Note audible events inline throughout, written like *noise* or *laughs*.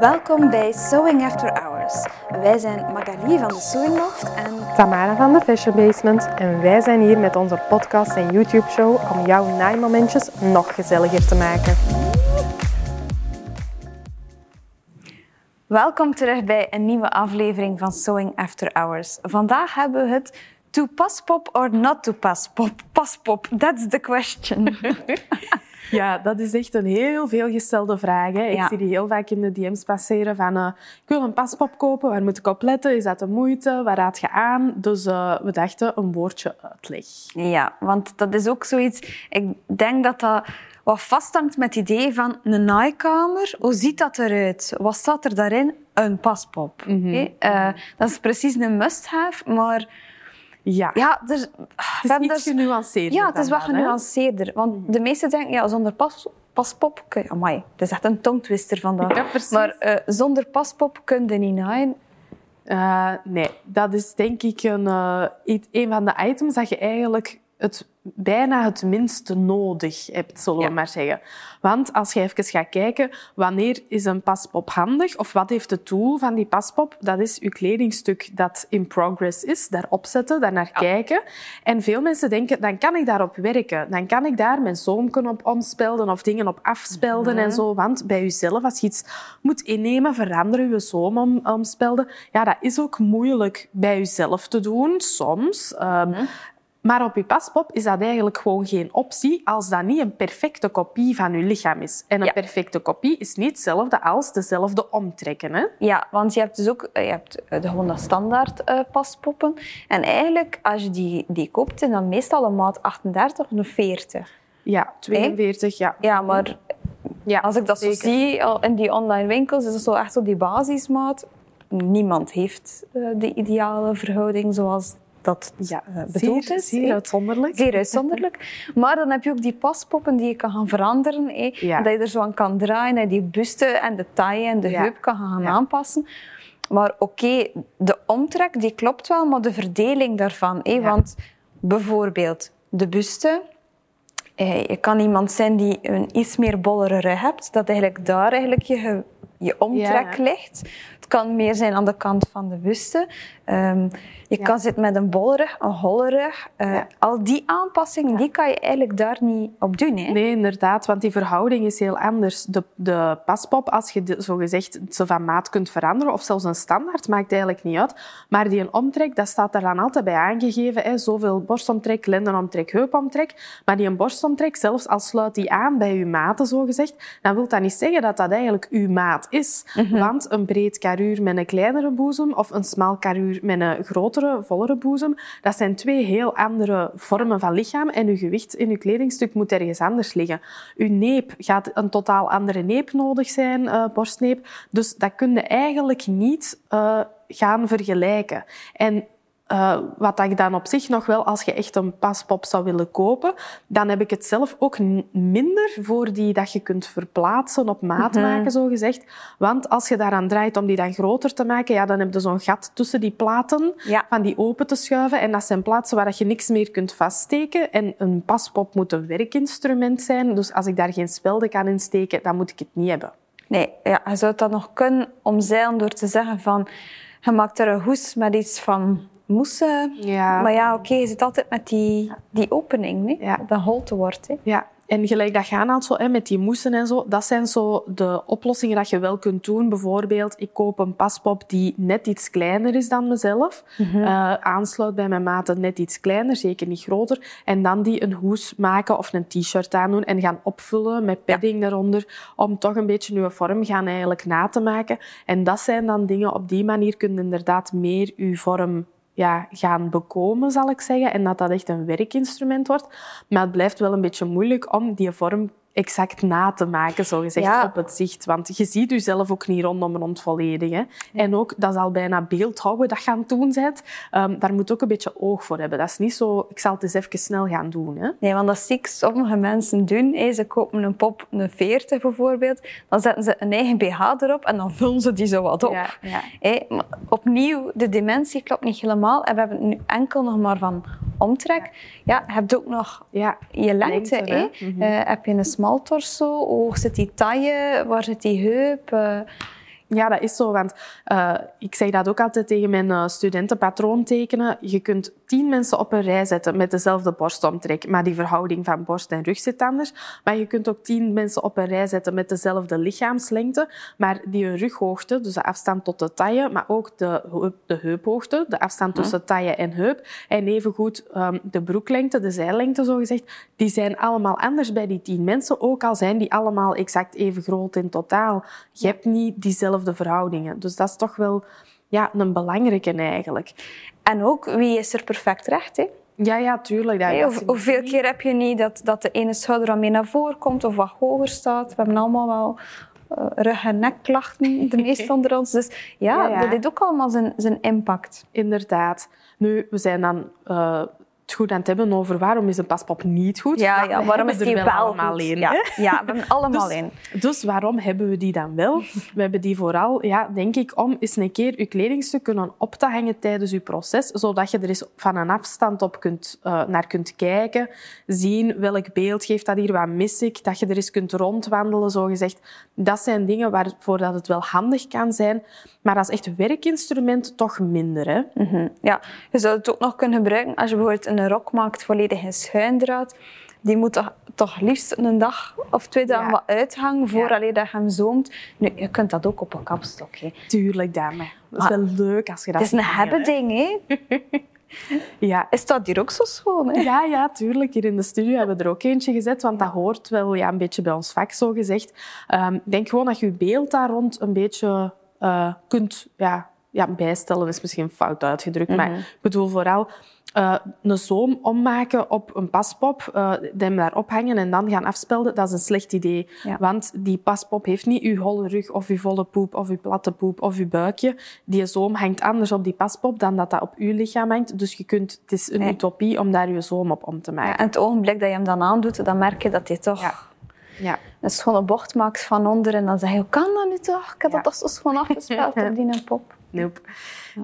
Welkom bij Sewing After Hours. Wij zijn Magali van de Sewing Loft en Tamara van de Fashion Basement en wij zijn hier met onze podcast en YouTube show om jouw naaimomentjes nog gezelliger te maken. welkom terug bij een nieuwe aflevering van Sewing After Hours. Vandaag hebben we het to paspop or not to paspop. Paspop, that's the question. *laughs* Ja, dat is echt een heel veelgestelde vraag. Hè. Ik Ja. zie die heel vaak in de DM's passeren van eh, ik wil een paspop kopen, waar moet ik op letten? Is dat de moeite? Waar raad je aan? Dus eh, we dachten een woordje uitleg. Ja, want dat is ook zoiets. Ik denk dat dat wat vasthangt met het idee van een naaikamer. Hoe ziet dat eruit? Wat staat er daarin? Een paspop. Oké? Eh, dat is precies een must-have, maar Ja, ja, er, het is iets genuanceerder Ja, het is hè. genuanceerder. Want de meesten denken, ja, zonder pas, paspop kun je... Amai, het is echt een tongtwister vandaag. Ja, precies. Maar eh, zonder paspop kun je niet naaien. Eh, nee, dat is denk ik een, iets- een van de items dat je eigenlijk het, bijna het minste nodig hebt, zullen Ja. we maar zeggen. Want als je even gaat kijken, wanneer is een paspop handig? Of wat heeft het doel van die paspop? Dat is je kledingstuk dat in progress is. Daarop zetten, daarnaar kijken. En veel mensen denken, dan kan ik daarop werken. Dan kan ik daar mijn zoomken op omspelden of dingen op afspelden Mhm. en zo. Want bij jezelf, als je iets moet innemen, veranderen je zoom om, omspelden. Ja, dat is ook moeilijk bij jezelf te doen, soms. Ehm, Mhm. Maar op je paspop is dat eigenlijk gewoon geen optie als dat niet een perfecte kopie van je lichaam is. En een Ja. perfecte kopie is niet hetzelfde als dezelfde omtrekken. Hè? Ja, want je hebt dus ook eh, je hebt eh, de, gewoon de standaard eh, paspoppen. En eigenlijk, als je die, die koopt, is dan meestal een maat 38 of een 40. Ja, 42, ja. Ja, maar ja als ik dat zo zie in die online winkels, is het zo echt zo die basismaat. Niemand heeft de ideale verhouding zoals dat Ja, eh, bedoeld zeer, is. zeer uitzonderlijk. Zeer uitzonderlijk. Maar dan heb je ook die paspoppen die je kan gaan veranderen. Ja. Dat je er zo aan kan draaien. Dat je die buste en de taille en de Ja. heup kan gaan aanpassen. Maar oké, de omtrek die klopt wel, maar de verdeling daarvan. Want bijvoorbeeld de buste. eh, Je kan iemand zijn die een iets meer bollere rug hebt. Dat eigenlijk daar eigenlijk je, je omtrek Ja. ligt. Het kan meer zijn aan de kant van de buste. Ehm, je Ja. kan zitten met een bolle rug, een holle rug. Eh, Ja. Al die aanpassingen, die kan je eigenlijk daar niet op doen. Hè? Nee, inderdaad, want die verhouding is heel anders. De, de paspop, als je de- zogezegd ze van maat kunt veranderen, of zelfs een standaard, maakt eigenlijk niet uit. Maar die een omtrek, dat staat er dan altijd bij aangegeven. Hè. Zoveel borstomtrek, lendenomtrek, heupomtrek. Maar die een borstomtrek, zelfs al sluit die aan bij je maten, zogezegd, dan wil dat niet zeggen dat dat eigenlijk uw maat is. Want een breed karuur met een kleinere boezem of een smal karuur met een grotere, vollere boezem, dat zijn twee heel andere vormen van lichaam en uw gewicht in uw kledingstuk moet ergens anders liggen. Uw neep gaat een totaal andere neep nodig zijn, eh, borstneep. Dus dat kun je eigenlijk niet eh, gaan vergelijken. En eh, wat ik dan op zich nog wel, als je echt een paspop zou willen kopen, dan heb ik het zelf ook minder voor die dat je kunt verplaatsen, op maat maken, zo gezegd. Want als je daaraan draait om die dan groter te maken, ja, dan heb je zo'n gat tussen die platen Ja. van die open te schuiven. En dat zijn plaatsen waar je niks meer kunt vaststeken. En een paspop moet een werkinstrument zijn. Dus als ik daar geen spelden kan insteken, dan moet ik het niet hebben. Nee, ja, je zou dat nog kunnen omzeilen door te zeggen van... Je maakt er een hoes met iets van mousse. Ja. Maar ja, oké, je zit altijd met die, die opening, nee? Ja. dat holte wordt. Hè? Ja, en gelijk dat je aanhaalt zo, hè, met die moesten en zo, dat zijn zo de oplossingen dat je wel kunt doen. Bijvoorbeeld, ik koop een paspop die net iets kleiner is dan mezelf. Eh, aansluit bij mijn maten net iets kleiner, zeker niet groter. En dan die een hoes maken of een t-shirt aandoen en gaan opvullen met padding eronder, om toch een beetje je vorm gaan eigenlijk na te maken. En dat zijn dan dingen, op die manier kun je inderdaad meer je vorm ja, gaan bekomen, zal ik zeggen. En dat dat echt een werkinstrument wordt. Maar het blijft wel een beetje moeilijk om die vorm exact na te maken, zo gezegd, Ja. op het zicht. Want je ziet jezelf ook niet rondom rond volledig. Hè. En ook, dat is al bijna beeldhouden dat je aan het doen bent. Ehm, daar moet ook een beetje oog voor hebben. Dat is niet zo, ik zal het eens even snel gaan doen. Hè. Nee, want dat zie ik sommige mensen doen. Ze kopen een pop, een 40 bijvoorbeeld. Dan zetten ze een eigen BH erop en dan vullen ze die zo wat op. Ja, maar opnieuw, de dimensie klopt niet helemaal. En we hebben het nu enkel nog maar van omtrek. Ja, je hebt ook nog Ja, je lengte. Lengte, hè. Mhm. Eh, heb je een smal torso? Hoe zit die taille? Waar zit die heup? Eh, Ja, dat is zo. Want uh, ik zeg dat ook altijd tegen mijn uh, studenten, patroon tekenen. Je kunt tien mensen op een rij zetten met dezelfde borstomtrek, maar die verhouding van borst en rug zit anders. Maar je kunt ook tien mensen op een rij zetten met dezelfde lichaamslengte, maar die rughoogte, dus de afstand tot de taille, maar ook de, de heuphoogte, de afstand tussen taille en heup, en evengoed um, de broeklengte, de zijlengte zogezegd, die zijn allemaal anders bij die tien mensen, ook al zijn die allemaal exact even groot in totaal. Je hebt niet diezelfde verhoudingen. Dus dat is toch wel ja, een belangrijke eigenlijk. En ook, wie is er perfect recht? Hè? Ja, ja, tuurlijk. Dat of, hoeveel keer heb je niet dat, dat de ene schouder aan mee naar voren komt of wat hoger staat? We hebben allemaal wel uh, rug- en nekklachten, de *laughs* meeste onder ons. Dus ja, dat heeft ook allemaal zijn, zijn impact. Inderdaad. Nu, we zijn dan uh, het goed aan het hebben over waarom is een paspop niet goed. Ja, ja waarom is die wel, allemaal goed? ja, ja, we hebben allemaal dus, in. Dus waarom hebben we die dan wel? We hebben die vooral, ja, denk ik, om eens een keer je kledingstuk kunnen op te hangen tijdens je proces, zodat je er eens van een afstand op kunt, uh, naar kunt kijken, zien welk beeld geeft dat hier, wat mis ik, dat je er eens kunt rondwandelen, zo gezegd. Dat zijn dingen waarvoor dat het wel handig kan zijn, maar als echt werkinstrument toch minder. Hè? Mm -hmm. Ja, je zou het ook nog kunnen gebruiken als je bijvoorbeeld een rok maakt volledig in schuindraad. Die moet toch, toch liefst een dag of twee dagen ja. wat uithangen voordat ja. je hem zoomt. Nu, je kunt dat ook op een kapstok. Hè. Tuurlijk, dame. Dat is maar, wel leuk als je dat Het is een hebben ding, hè? *laughs* ja. Is dat hier ook zo schoon? Hè? Ja, ja, tuurlijk. Hier in de studio hebben we er ook eentje gezet, want dat hoort wel ja, een beetje bij ons vak, zo gezegd. Um, ik denk gewoon dat je je beeld daar rond een beetje uh, kunt ja, ja, bijstellen, is misschien fout uitgedrukt, mm -hmm. maar ik bedoel vooral uh, een zoom ommaken op een paspop, uh, hem daar ophangen en dan gaan afspelden, dat is een slecht idee. Ja. Want die paspop heeft niet uw holle rug of uw volle poep of uw platte poep of uw buikje. Die zoom hangt anders op die paspop dan dat dat op uw lichaam hangt. Dus je kunt, het is een nee. utopie om daar je zoom op om te maken. Ja, en het ogenblik dat je hem dan aandoet, dan merk je dat hij toch... Ja. Ja. een schone bocht maakt van onder en dan zeg je, hoe kan dat nu toch? Ik heb dat toch zo schoon afgespeld op *laughs* die pop. Nope.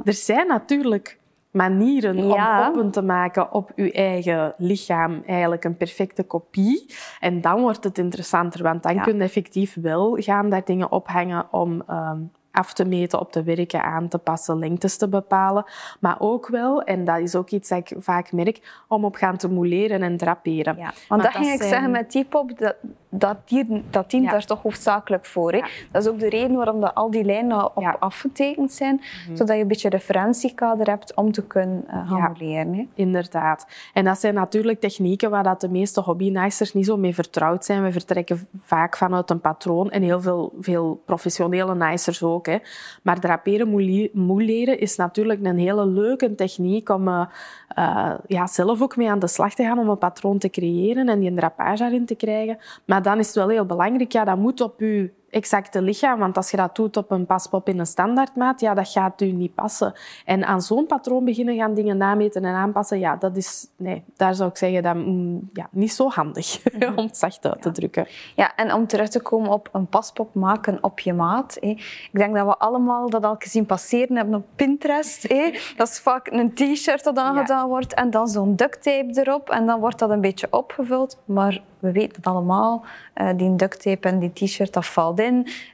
Er zijn natuurlijk manieren ja. om poppen te maken op uw eigen lichaam eigenlijk een perfecte kopie. En dan wordt het interessanter, want dan Ja. kun je effectief wel gaan daar dingen ophangen om ehm, af te meten, op te werken, aan te passen, lengtes te bepalen. Maar ook wel, en dat is ook iets dat ik vaak merk, om op gaan te mouleren en draperen. Ja, want dat dat ging ik zijn- zeggen met die pop, dat, dat, dient, dat dient Ja. daar toch hoofdzakelijk voor. Hè? Ja. Dat is ook de reden waarom dat al die lijnen op Ja. afgetekend zijn, Mhm. zodat je een beetje referentiekader hebt om te kunnen eh, gaan Ja. modelleren, Hè? Inderdaad. En dat zijn natuurlijk technieken waar dat de meeste hobbynicers niet zo mee vertrouwd zijn. We vertrekken vaak vanuit een patroon en heel veel, veel professionele nicers ook. Hè. Maar draperen, mouleren is natuurlijk een hele leuke techniek om eh, eh, ja, zelf ook mee aan de slag te gaan om een patroon te creëren en die een drapage erin te krijgen. Maar dan is het wel heel belangrijk, ja, dat moet op uw exacte lichaam. Want als je dat doet op een paspop in een standaardmaat, ja, dat gaat u niet passen. En aan zo'n patroon beginnen gaan dingen nameten en aanpassen, ja, dat is... Nee, daar zou ik zeggen, dat, mm, ja, niet zo handig, *laughs* om het zacht uit te drukken. Ja, en om terug te komen op een paspop maken op je maat. Ik denk dat we allemaal dat al gezien passeren hebben op Pinterest. Hè. *laughs* Dat is vaak een t-shirt dat aangedaan wordt en dan zo'n duct tape erop. En dan wordt dat een beetje opgevuld. Maar we weten het allemaal, eh, die duct tape en die t-shirt, dat valt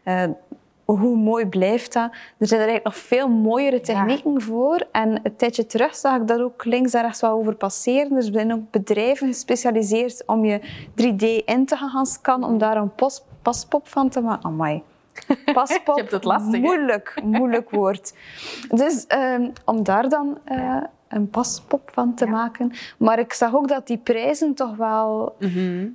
Eh, hoe mooi blijft dat? Er zijn er eigenlijk nog veel mooiere technieken voor. En een tijdje terug zag ik dat ook links en rechts wel over passeren. Er zijn ook bedrijven gespecialiseerd om je 3D in te gaan scannen, om daar een paspop van te maken. Amai. *laughs* Paspop, Je hebt het lastig, moeilijk, moeilijk woord. Dus ehm, om daar dan eh, een paspop van te maken. Maar ik zag ook dat die prijzen toch wel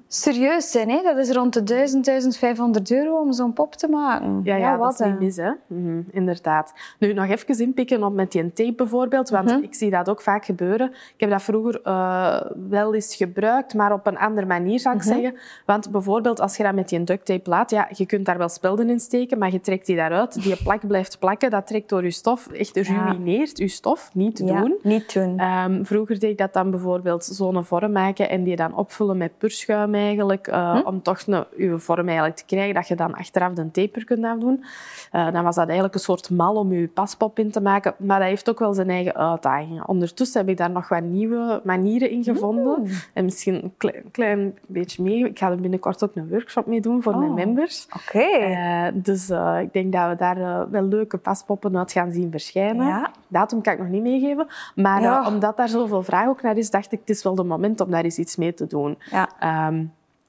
serieus zijn. Hè? Dat is rond de 1000, 1500 euro om zo'n pop te maken. Ja, ja, wat dat is niet mis, hè? Mhm, inderdaad. Nu, nog even inpikken op met die tape bijvoorbeeld, want Mhm. ik zie dat ook vaak gebeuren. Ik heb dat vroeger eh, wel eens gebruikt, maar op een andere manier, zou ik Mhm. zeggen. Want bijvoorbeeld, als je dat met die duct tape laat, ja, je kunt daar wel spelden in steken, maar je trekt die daaruit. Die plak blijft plakken, dat trekt door je stof, echt ruïneert je stof. Niet doen. niet niet doen. Ehm, vroeger deed ik dat dan bijvoorbeeld zo'n vorm maken en die dan opvullen met purschuim eigenlijk, uh, om toch een, je vorm eigenlijk te krijgen, dat je dan achteraf de taper kunt afdoen. Uh, dan was dat eigenlijk een soort mal om je paspop in te maken, maar dat heeft ook wel zijn eigen uitdagingen. Ondertussen heb ik daar nog wat nieuwe manieren in gevonden. Mm. En misschien een klein, klein, beetje mee. Ik ga er binnenkort ook een workshop mee doen voor mijn oh, members. Oké. Uh, dus ik denk dat we daar wel leuke paspoppen uit gaan zien verschijnen. Ja. Datum kan ik nog niet meegeven. Maar eh, omdat daar zoveel vraag ook naar is, dacht ik, het is wel de moment om daar eens iets mee te doen. Ja. Ehm,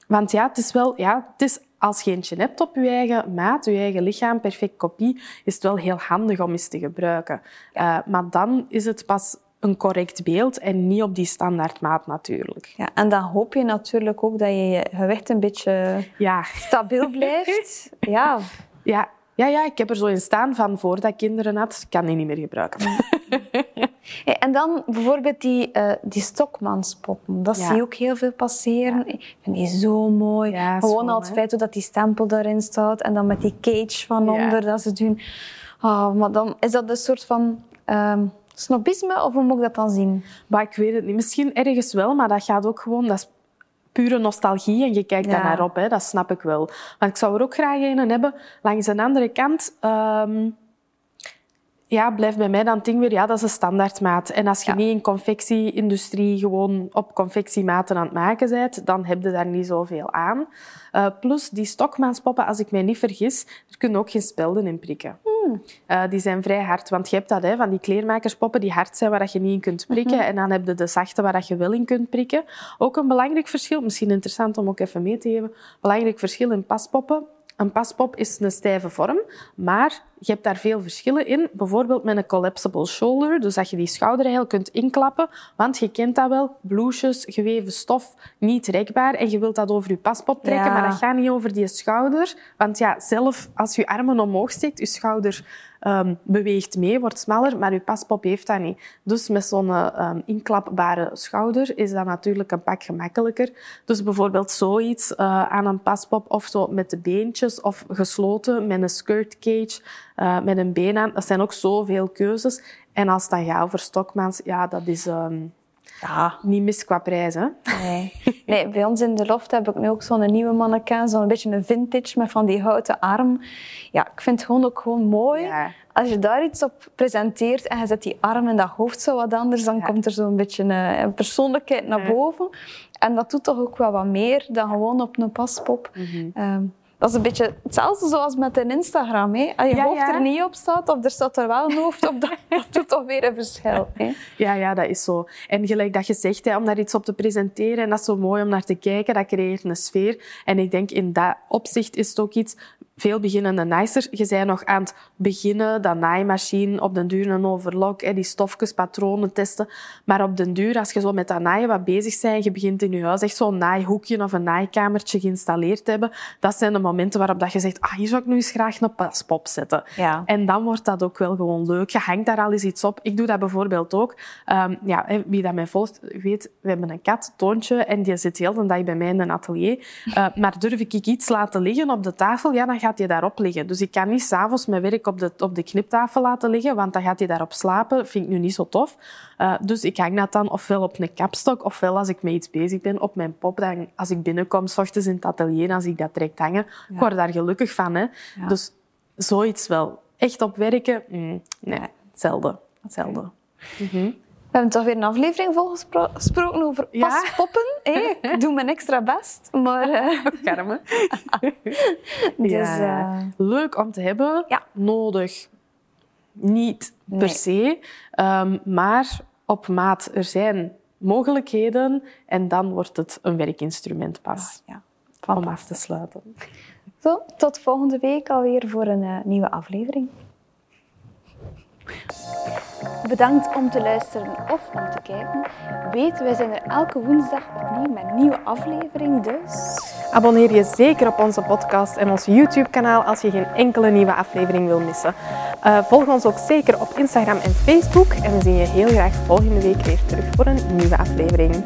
want ja, het is wel... Ja, het is, als je eentje hebt op je eigen maat, je eigen lichaam, perfect kopie, is het wel heel handig om eens te gebruiken. Uh, maar dan is het pas een correct beeld en niet op die standaardmaat natuurlijk. Ja, en dan hoop je natuurlijk ook dat je je gewicht een beetje ja. stabiel *laughs* blijft. ja. ja, ja, ja, ik heb er zo in staan van voordat ik kinderen had, kan die niet meer gebruiken. En dan bijvoorbeeld die, uh, die stokmanspoppen. Dat zie je ook heel veel passeren. Ik vind die zo mooi. Gewoon al het feit dat die stempel daarin staat en dan met die cage van onder dat ze doen. Oh, maar dan is dat een soort van um, snobisme of hoe moet ik dat dan zien? Maar ik weet het niet. Misschien ergens wel, maar dat gaat ook gewoon... Dat is pure nostalgie en je kijkt daar naar op. Hè. Dat snap ik wel. Maar ik zou er ook graag een hebben. Langs een andere kant... Um, ja, blijft bij mij dan ding weer, ja, dat is een standaardmaat. En als je niet in confectie-industrie gewoon op confectiematen aan het maken bent, dan heb je daar niet zoveel aan. Uh, plus, die stokmaanspoppen, als ik mij niet vergis, er kunnen ook geen spelden in prikken. Hmm. Uh, die zijn vrij hard, want je hebt dat, hè, van die kleermakerspoppen die hard zijn, waar je niet in kunt prikken. Mhm. En dan heb je de zachte, waar je wel in kunt prikken. Ook een belangrijk verschil, misschien interessant om ook even mee te geven, belangrijk verschil in paspoppen een paspop is een stijve vorm, maar je hebt daar veel verschillen in. Bijvoorbeeld met een collapsible shoulder, dus dat je die schouder eigenlijk kunt inklappen. Want je kent dat wel, blouses, geweven stof, niet rekbaar. En je wilt dat over je paspop trekken, maar dat gaat niet over die schouder. Want ja, zelf als je armen omhoog steekt, je schouder um, beweegt mee, wordt smaller, maar je paspop heeft dat niet. Dus met zo'n um, inklapbare schouder is dat natuurlijk een pak gemakkelijker. Dus bijvoorbeeld zoiets uh, aan een paspop of zo met de beentjes of gesloten met een skirt cage, uh, met een been aan. Dat zijn ook zoveel keuzes. En als het dan gaat over stokmans, ja, dat is... Um, ja. Niet mis qua prijs, hè? Nee. nee, bij ons in de loft heb ik nu ook zo'n nieuwe mannequin, zo'n beetje een vintage met van die houten arm. Ja, ik vind het gewoon ook gewoon mooi. Als je daar iets op presenteert en je zet die arm en dat hoofd zo wat anders, dan komt er zo'n beetje een, persoonlijkheid naar boven. En dat doet toch ook wel wat meer dan gewoon op een paspop. Mm dat is een beetje hetzelfde zoals met een Instagram. Hè. Als je hoofd er niet op staat, of er staat er wel een hoofd op, dat, *laughs* dat doet toch weer een verschil. Hè. Ja, ja, dat is zo. En gelijk dat je zegt, hè, om daar iets op te presenteren, en dat is zo mooi om naar te kijken, dat creëert een sfeer. En ik denk in dat opzicht is het ook iets veel beginnende naaister. Je bent nog aan het beginnen, dat naaimachine, op den duur een overlock, die stofjes, patronen testen. Maar op den duur, als je zo met dat naaien wat bezig bent, je begint in je huis echt zo'n naaihoekje of een naaikamertje geïnstalleerd te hebben, dat zijn de momenten waarop dat je zegt, ah, hier zou ik nu eens graag een paspop zetten. Ja. En dan wordt dat ook wel gewoon leuk. Je hangt daar al eens iets op. Ik doe dat bijvoorbeeld ook. Um, ja, wie dat mij volgt, weet, we hebben een kat, Toontje, en die zit heel de dag bij mij in een atelier. Uh, maar durf ik iets laten liggen op de tafel, ja, dan gaat hij daarop liggen. Dus ik kan niet s'avonds mijn werk op de, op de kniptafel laten liggen, want dan gaat hij daarop slapen. Vind ik nu niet zo tof. Uh, dus ik hang dat dan ofwel op een kapstok, ofwel als ik met iets bezig ben, op mijn pop. Dan, als ik binnenkom, s ochtends in het atelier, zie ik dat direct hangen. Ik word daar gelukkig van. Hè. Dus zoiets wel. Echt op werken? Mm, nee, zelden. zelden. We hebben toch weer een aflevering volgesproken over paspoppen. Ja? *laughs* Ik doe mijn extra best, maar... *laughs* Uh... *laughs* dus, ja. Uh... Leuk om te hebben. Ja. Nodig. Niet per se. Um, maar op maat. Er zijn mogelijkheden en dan wordt het een werkinstrument pas. Ja, om af te sluiten. Zo, tot volgende week alweer voor een uh, nieuwe aflevering. Bedankt om te luisteren of om te kijken. Weet, wij zijn er elke woensdag opnieuw met een nieuwe aflevering, dus... Abonneer je zeker op onze podcast en ons YouTube-kanaal als je geen enkele nieuwe aflevering wil missen. Uh, volg ons ook zeker op Instagram en Facebook en we zien je heel graag volgende week weer terug voor een nieuwe aflevering.